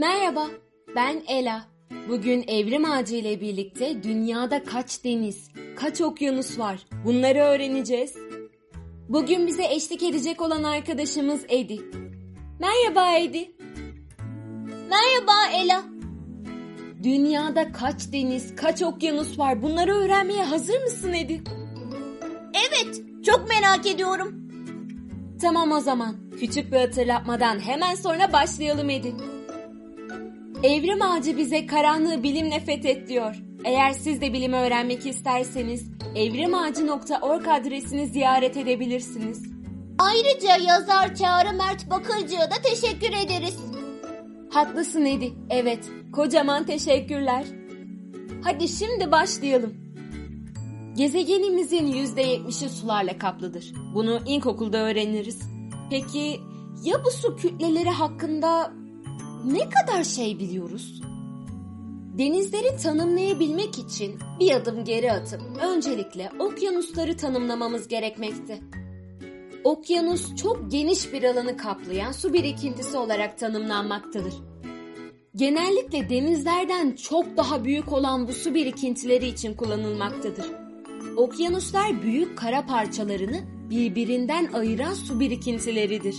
Merhaba, ben Ela. Bugün Evrim Ağacı ile birlikte dünyada kaç deniz, kaç okyanus var bunları öğreneceğiz. Bugün bize eşlik edecek olan arkadaşımız Edi. Merhaba Edi. Merhaba Ela. Dünyada kaç deniz, kaç okyanus var bunları öğrenmeye hazır mısın Edi? Evet, çok merak ediyorum. Tamam o zaman. Küçük bir hatırlatmadan hemen sonra başlayalım Edi. Evrim Ağacı bize karanlığı bilimle fethet diyor. Eğer siz de bilimi öğrenmek isterseniz evrimağacı.org adresini ziyaret edebilirsiniz. Ayrıca yazar Çağrı Mert Bakırcı'ya da teşekkür ederiz. Haklısın Edi. Evet, kocaman teşekkürler. Hadi şimdi başlayalım. Gezegenimizin %70'i sularla kaplıdır. Bunu ilkokulda öğreniriz. Peki ya bu su kütleleri hakkında ne kadar şey biliyoruz? Denizleri tanımlayabilmek için bir adım geri atıp öncelikle okyanusları tanımlamamız gerekmekte. Okyanus çok geniş bir alanı kaplayan su birikintisi olarak tanımlanmaktadır. Genellikle denizlerden çok daha büyük olan bu su birikintileri için kullanılmaktadır. Okyanuslar büyük kara parçalarını birbirinden ayıran su birikintileridir.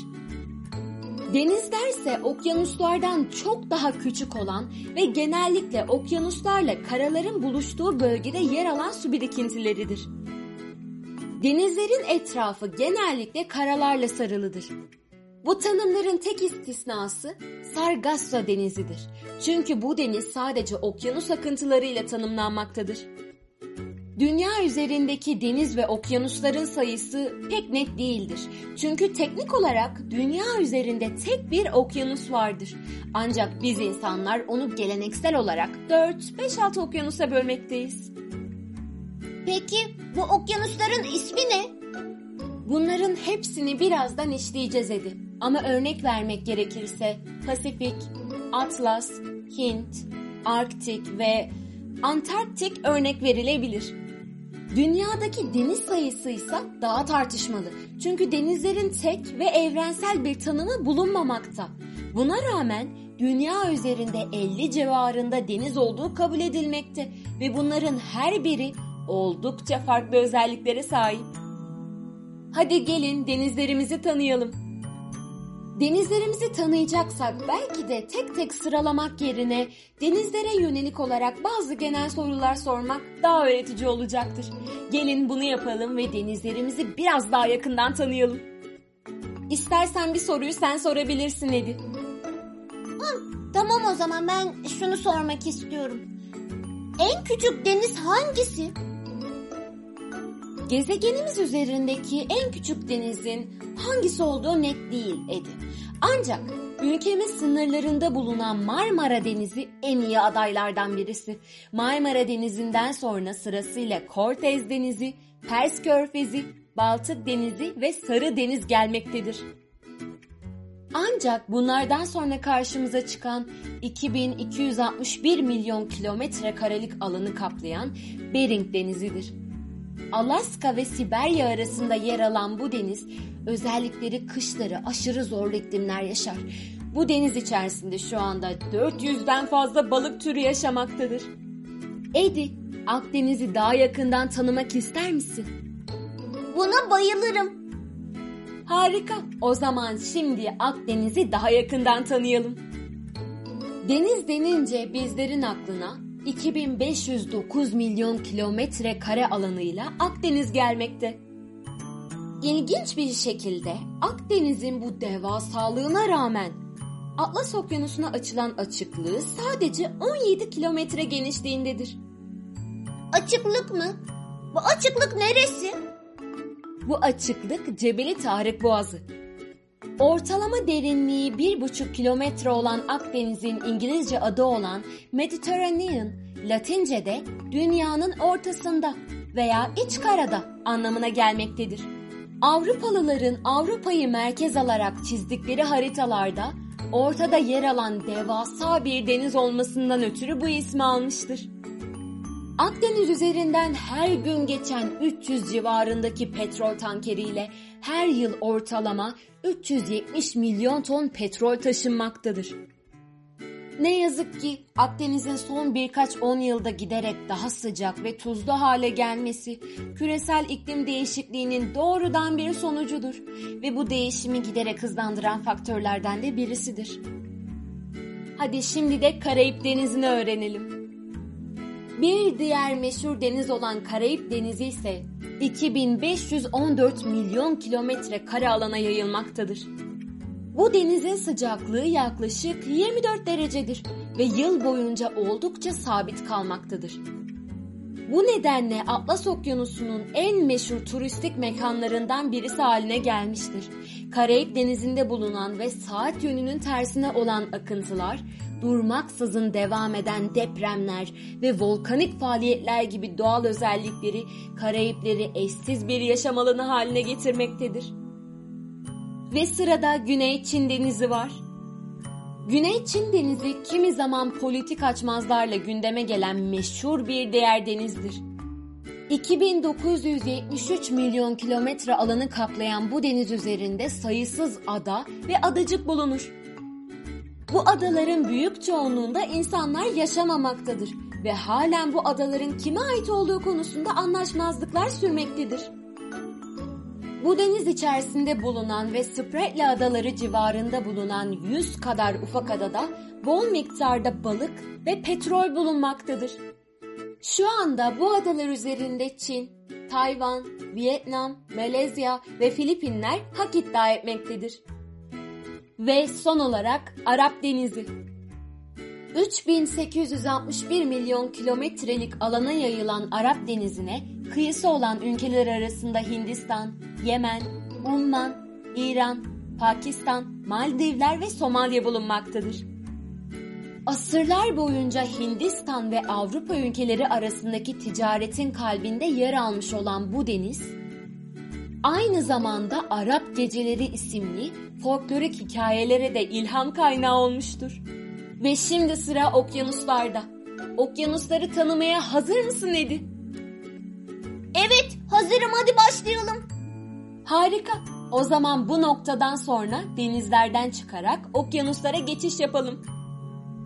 Denizler ise okyanuslardan çok daha küçük olan ve genellikle okyanuslarla karaların buluştuğu bölgede yer alan su birikintileridir. Denizlerin etrafı genellikle karalarla sarılıdır. Bu tanımların tek istisnası Sargasso Denizi'dir. Çünkü bu deniz sadece okyanus akıntılarıyla tanımlanmaktadır. Dünya üzerindeki deniz ve okyanusların sayısı pek net değildir. Çünkü teknik olarak dünya üzerinde tek bir okyanus vardır. Ancak biz insanlar onu geleneksel olarak 4-5-6 okyanusa bölmekteyiz. Peki bu okyanusların ismi ne? Bunların hepsini birazdan işleyeceğiz Edi. Ama örnek vermek gerekirse Pasifik, Atlas, Hint, Arktik ve Antarktik örnek verilebilir. Dünyadaki deniz sayısı ise daha tartışmalı. Çünkü denizlerin tek ve evrensel bir tanımı bulunmamakta. Buna rağmen dünya üzerinde 50 civarında deniz olduğu kabul edilmekte ve bunların her biri oldukça farklı özelliklere sahip. Hadi gelin denizlerimizi tanıyalım. Denizlerimizi tanıyacaksak belki de tek tek sıralamak yerine denizlere yönelik olarak bazı genel sorular sormak daha öğretici olacaktır. Gelin bunu yapalım ve denizlerimizi biraz daha yakından tanıyalım. İstersen bir soruyu sen sorabilirsin Edi. Hı, tamam o zaman ben şunu sormak istiyorum. En küçük deniz hangisi? Gezegenimiz üzerindeki en küçük denizin hangisi olduğu net değil Edi. Ancak ülkemiz sınırlarında bulunan Marmara Denizi en iyi adaylardan birisi. Marmara Denizi'nden sonra sırasıyla Kortez Denizi, Pers Körfezi, Baltık Denizi ve Sarı Deniz gelmektedir. Ancak bunlardan sonra karşımıza çıkan 2261 milyon kilometre karelik alanı kaplayan Bering Denizi'dir. Alaska ve Siberya arasında yer alan bu deniz özellikleri kışları aşırı zorlu iklimler yaşar. Bu deniz içerisinde şu anda 400'den fazla balık türü yaşamaktadır. Edi, Akdeniz'i daha yakından tanımak ister misin? Buna bayılırım. Harika. O zaman şimdi Akdeniz'i daha yakından tanıyalım. Deniz denince bizlerin aklına 2509 milyon kilometre kare alanıyla Akdeniz gelmekte. İlginç bir şekilde Akdeniz'in bu devasalığına rağmen Atlas Okyanusu'na açılan açıklığı sadece 17 kilometre genişliğindedir. Açıklık mı? Bu açıklık neresi? Bu açıklık Cebeli Tarık Boğazı. Ortalama derinliği 1,5 kilometre olan Akdeniz'in İngilizce adı olan Mediterranean, Latince'de dünyanın ortasında veya iç karada anlamına gelmektedir. Avrupalıların Avrupa'yı merkez alarak çizdikleri haritalarda ortada yer alan devasa bir deniz olmasından ötürü bu ismi almıştır. Akdeniz üzerinden her gün geçen 300 civarındaki petrol tankeriyle her yıl ortalama 370 milyon ton petrol taşınmaktadır. Ne yazık ki Akdeniz'in son birkaç on yılda giderek daha sıcak ve tuzlu hale gelmesi küresel iklim değişikliğinin doğrudan bir sonucudur ve bu değişimi giderek hızlandıran faktörlerden de birisidir. Hadi şimdi de Karayip Denizi'ni öğrenelim. Bir diğer meşhur deniz olan Karayip Denizi ise 2514 milyon kilometre kare alana yayılmaktadır. Bu denizin sıcaklığı yaklaşık 24 derecedir ve yıl boyunca oldukça sabit kalmaktadır. Bu nedenle Atlas Okyanusu'nun en meşhur turistik mekanlarından birisi haline gelmiştir. Karayip Denizi'nde bulunan ve saat yönünün tersine olan akıntılar, durmaksızın devam eden depremler ve volkanik faaliyetler gibi doğal özellikleri Karayipleri eşsiz bir yaşam alanı haline getirmektedir. Ve sırada Güney Çin Denizi var. Güney Çin Denizi kimi zaman politik açmazlarla gündeme gelen meşhur bir değer denizdir. 2973 milyon kilometre alanı kaplayan bu deniz üzerinde sayısız ada ve adacık bulunur. Bu adaların büyük çoğunluğunda insanlar yaşamamaktadır ve halen bu adaların kime ait olduğu konusunda anlaşmazlıklar sürmektedir. Bu deniz içerisinde bulunan ve Spratly adaları civarında bulunan 100 kadar ufak adada bol miktarda balık ve petrol bulunmaktadır. Şu anda bu adalar üzerinde Çin, Tayvan, Vietnam, Malezya ve Filipinler hak iddia etmektedir. Ve son olarak Arap Denizi. 3861 milyon kilometrelik alana yayılan Arap Denizi'ne kıyısı olan ülkeler arasında Hindistan, Yemen, Umman, İran, Pakistan, Maldivler ve Somalya bulunmaktadır. Asırlar boyunca Hindistan ve Avrupa ülkeleri arasındaki ticaretin kalbinde yer almış olan bu deniz, aynı zamanda Arap Geceleri isimli folklorik hikayelere de ilham kaynağı olmuştur. Ve şimdi sıra okyanuslarda. Okyanusları tanımaya hazır mısın Edi? Evet hazırım hadi başlayalım. Harika. O zaman bu noktadan sonra denizlerden çıkarak okyanuslara geçiş yapalım.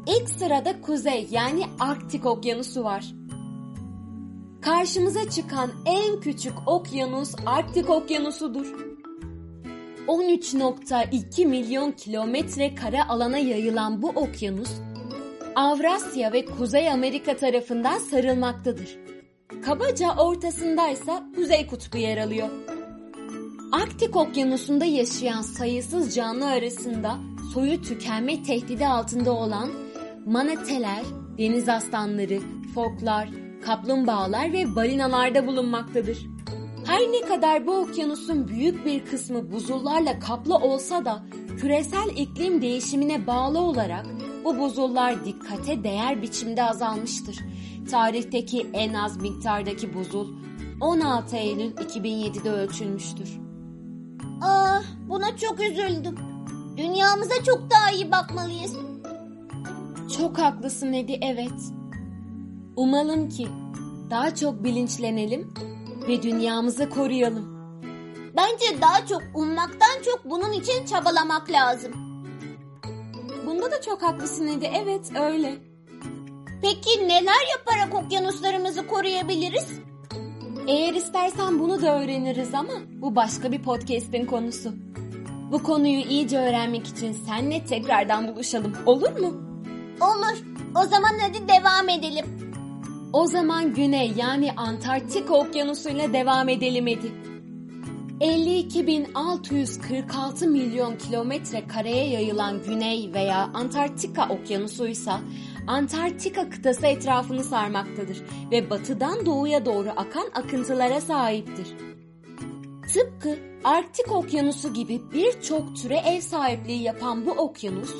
İlk sırada kuzey yani Arktik Okyanusu var. Karşımıza çıkan en küçük okyanus Arktik Okyanusu'dur. 13.2 milyon kilometre kare alana yayılan bu okyanus, Avrasya ve Kuzey Amerika tarafından sarılmaktadır. Kabaca ortasındaysa Kuzey Kutbu yer alıyor. Arktik Okyanusu'nda yaşayan sayısız canlı arasında soyu tükenme tehdidi altında olan manateler, deniz aslanları, foklar, kaplumbağalar ve balinalarda bulunmaktadır. Her ne kadar bu okyanusun büyük bir kısmı buzullarla kaplı olsa da küresel iklim değişimine bağlı olarak bu buzullar dikkate değer biçimde azalmıştır. Tarihteki en az miktardaki buzul 16 Eylül 2007'de ölçülmüştür. Ah buna çok üzüldüm. Dünyamıza çok daha iyi bakmalıyız. Çok haklısın Edi evet. Umalım ki daha çok bilinçlenelim ve dünyamızı koruyalım. Bence daha çok ummaktan çok bunun için çabalamak lazım. Bunda da çok haklısın Edi evet öyle. Peki neler yaparak okyanuslarımızı koruyabiliriz? Eğer istersen bunu da öğreniriz ama bu başka bir podcast'in konusu. Bu konuyu iyice öğrenmek için seninle tekrardan buluşalım olur mu? Olur. O zaman hadi devam edelim. O zaman güney yani Antarktika okyanusuyla devam edelim Edi. 52.646 milyon kilometre kareye yayılan güney veya Antarktika okyanusuysa Antarktika kıtası etrafını sarmaktadır ve batıdan doğuya doğru akan akıntılara sahiptir. Tıpkı Arktik Okyanusu gibi birçok türe ev sahipliği yapan bu okyanus,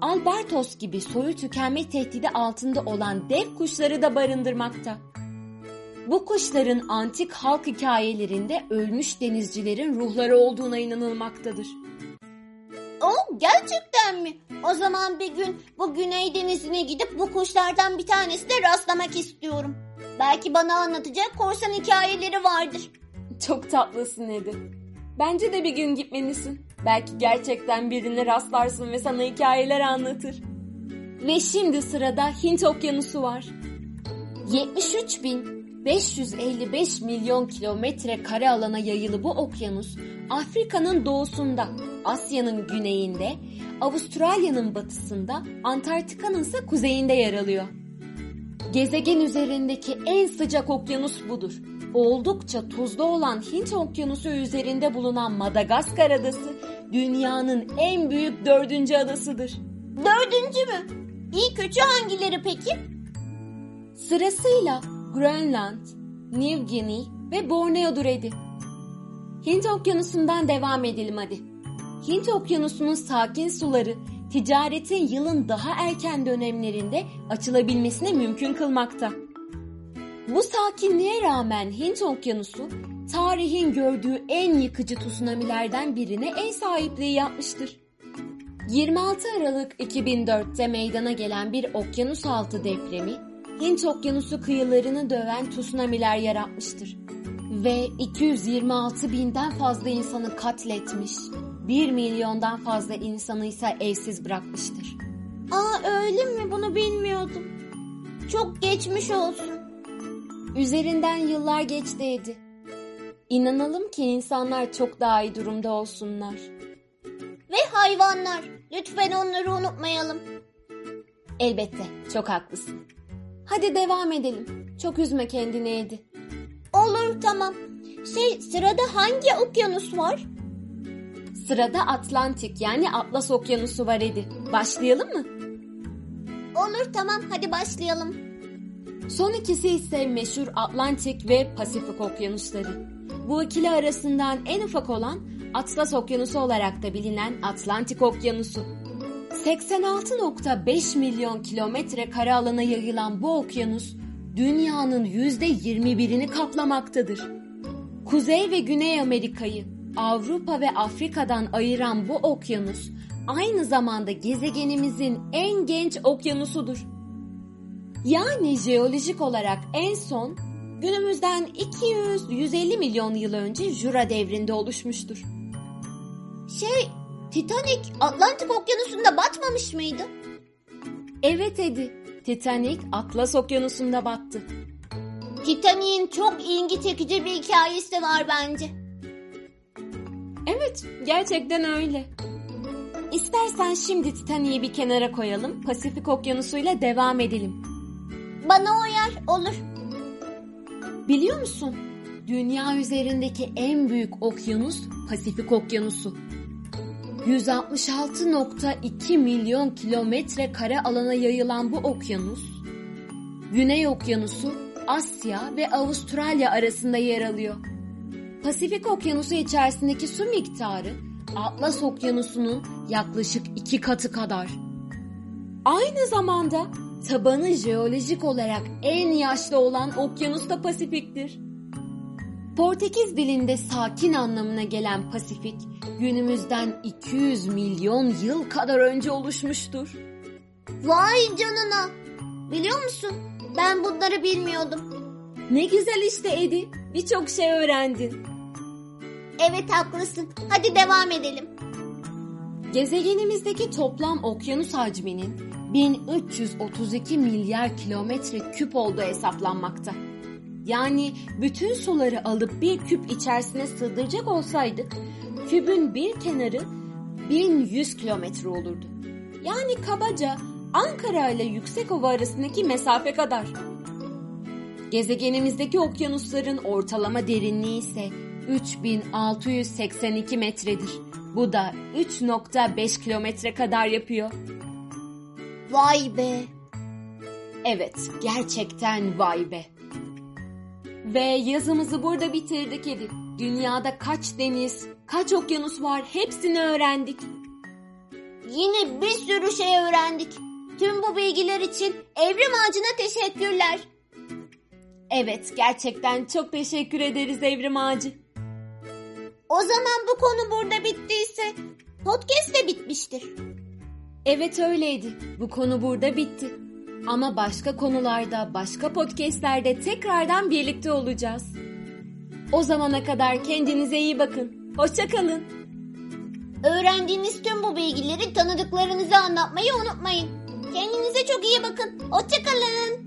Albertos gibi soyu tükenme tehdidi altında olan dev kuşları da barındırmakta. Bu kuşların antik halk hikayelerinde ölmüş denizcilerin ruhları olduğuna inanılmaktadır. O gerçekten mi? O zaman bir gün bu Güney Denizi'ne gidip bu kuşlardan bir tanesine rastlamak istiyorum. Belki bana anlatacak korsan hikayeleri vardır. Çok tatlısın Edi. Bence de bir gün gitmelisin. Belki gerçekten birine rastlarsın ve sana hikayeler anlatır. Ve şimdi sırada Hint Okyanusu var. 73.555 milyon kilometre kare alana yayılı bu okyanus, Afrika'nın doğusunda, Asya'nın güneyinde, Avustralya'nın batısında, Antarktika'nın ise kuzeyinde yer alıyor. Gezegen üzerindeki en sıcak okyanus budur. Oldukça tuzlu olan Hint Okyanusu üzerinde bulunan Madagaskar adası dünyanın en büyük dördüncü adasıdır. Dördüncü mü? İlk üçü hangileri peki? Sırasıyla Grönland, New Guinea ve Borneo'dur Edi. Hint Okyanusu'ndan devam edelim hadi. Hint Okyanusu'nun sakin suları ticaretin yılın daha erken dönemlerinde açılabilmesini mümkün kılmakta. Bu sakinliğe rağmen Hint Okyanusu tarihin gördüğü en yıkıcı tsunamilerden birine ev sahipliği yapmıştır. 26 Aralık 2004'te meydana gelen bir okyanus altı depremi Hint Okyanusu kıyılarını döven tsunamiler yaratmıştır. Ve 226 binden fazla insanı katletmiş, 1 milyondan fazla insanı ise evsiz bırakmıştır. Aa öyle mi? Bunu bilmiyordum. Çok geçmiş olsun. Üzerinden yıllar geçti Edi. İnanalım ki insanlar çok daha iyi durumda olsunlar. Ve hayvanlar. Lütfen onları unutmayalım. Elbette, çok haklısın. Hadi devam edelim. Çok üzme kendini Edi. Olur tamam. Şey sırada hangi okyanus var? Sırada Atlantik yani Atlas Okyanusu var Edi. Başlayalım mı? Olur tamam hadi başlayalım. Son ikisi ise meşhur Atlantik ve Pasifik okyanusları. Bu ikili arasından en ufak olan Atlas Okyanusu olarak da bilinen Atlantik Okyanusu. 86.5 milyon kilometre kare alana yayılan bu okyanus dünyanın %21'ini kaplamaktadır. Kuzey ve Güney Amerika'yı Avrupa ve Afrika'dan ayıran bu okyanus aynı zamanda gezegenimizin en genç okyanusudur. Yani jeolojik olarak en son günümüzden 200-150 milyon yıl önce Jura devrinde oluşmuştur. Şey Titanic Atlantik okyanusunda batmamış mıydı? Evet Edi, Titanic Atlas okyanusunda battı. Titanic'in çok ilgi çekici bir hikayesi var bence. Evet, gerçekten öyle. İstersen şimdi Titanic'i bir kenara koyalım, Pasifik okyanusuyla devam edelim. Bana uyar olur. Biliyor musun? Dünya üzerindeki en büyük okyanus Pasifik okyanusu. 166.2 milyon kilometre kare alana yayılan bu okyanus, Güney Okyanusu, Asya ve Avustralya arasında yer alıyor. Pasifik Okyanusu içerisindeki su miktarı Atlas Okyanusu'nun yaklaşık iki katı kadar. Aynı zamanda tabanı jeolojik olarak en yaşlı olan okyanus da Pasifik'tir. Portekiz dilinde sakin anlamına gelen Pasifik, günümüzden 200 milyon yıl kadar önce oluşmuştur. Vay canına. Biliyor musun? Ben bunları bilmiyordum. Ne güzel işte Edi, birçok şey öğrendin. Evet haklısın. Hadi devam edelim. Gezegenimizdeki toplam okyanus hacminin 1332 milyar kilometre küp olduğu hesaplanmakta. Yani bütün suları alıp bir küp içerisine sığdıracak olsaydık kübün bir kenarı 1100 kilometre olurdu. Yani kabaca Ankara ile Yüksekova arasındaki mesafe kadar. Gezegenimizdeki okyanusların ortalama derinliği ise 3682 metredir. Bu da 3.5 kilometre kadar yapıyor. Vay be. Evet, gerçekten vay be. Ve yazımızı burada bitirdik Edip. Dünyada kaç deniz, kaç okyanus var hepsini öğrendik. Yine bir sürü şey öğrendik. Tüm bu bilgiler için Evrim Ağacı'na teşekkürler. Evet, gerçekten çok teşekkür ederiz Evrim Ağacı. O zaman bu konu burada bittiyse podcast de bitmiştir. Evet öyleydi. Bu konu burada bitti. Ama başka konularda, başka podcastlerde tekrardan birlikte olacağız. O zamana kadar kendinize iyi bakın. Hoşçakalın. Öğrendiğiniz tüm bu bilgileri tanıdıklarınıza anlatmayı unutmayın. Kendinize çok iyi bakın. Hoşçakalın.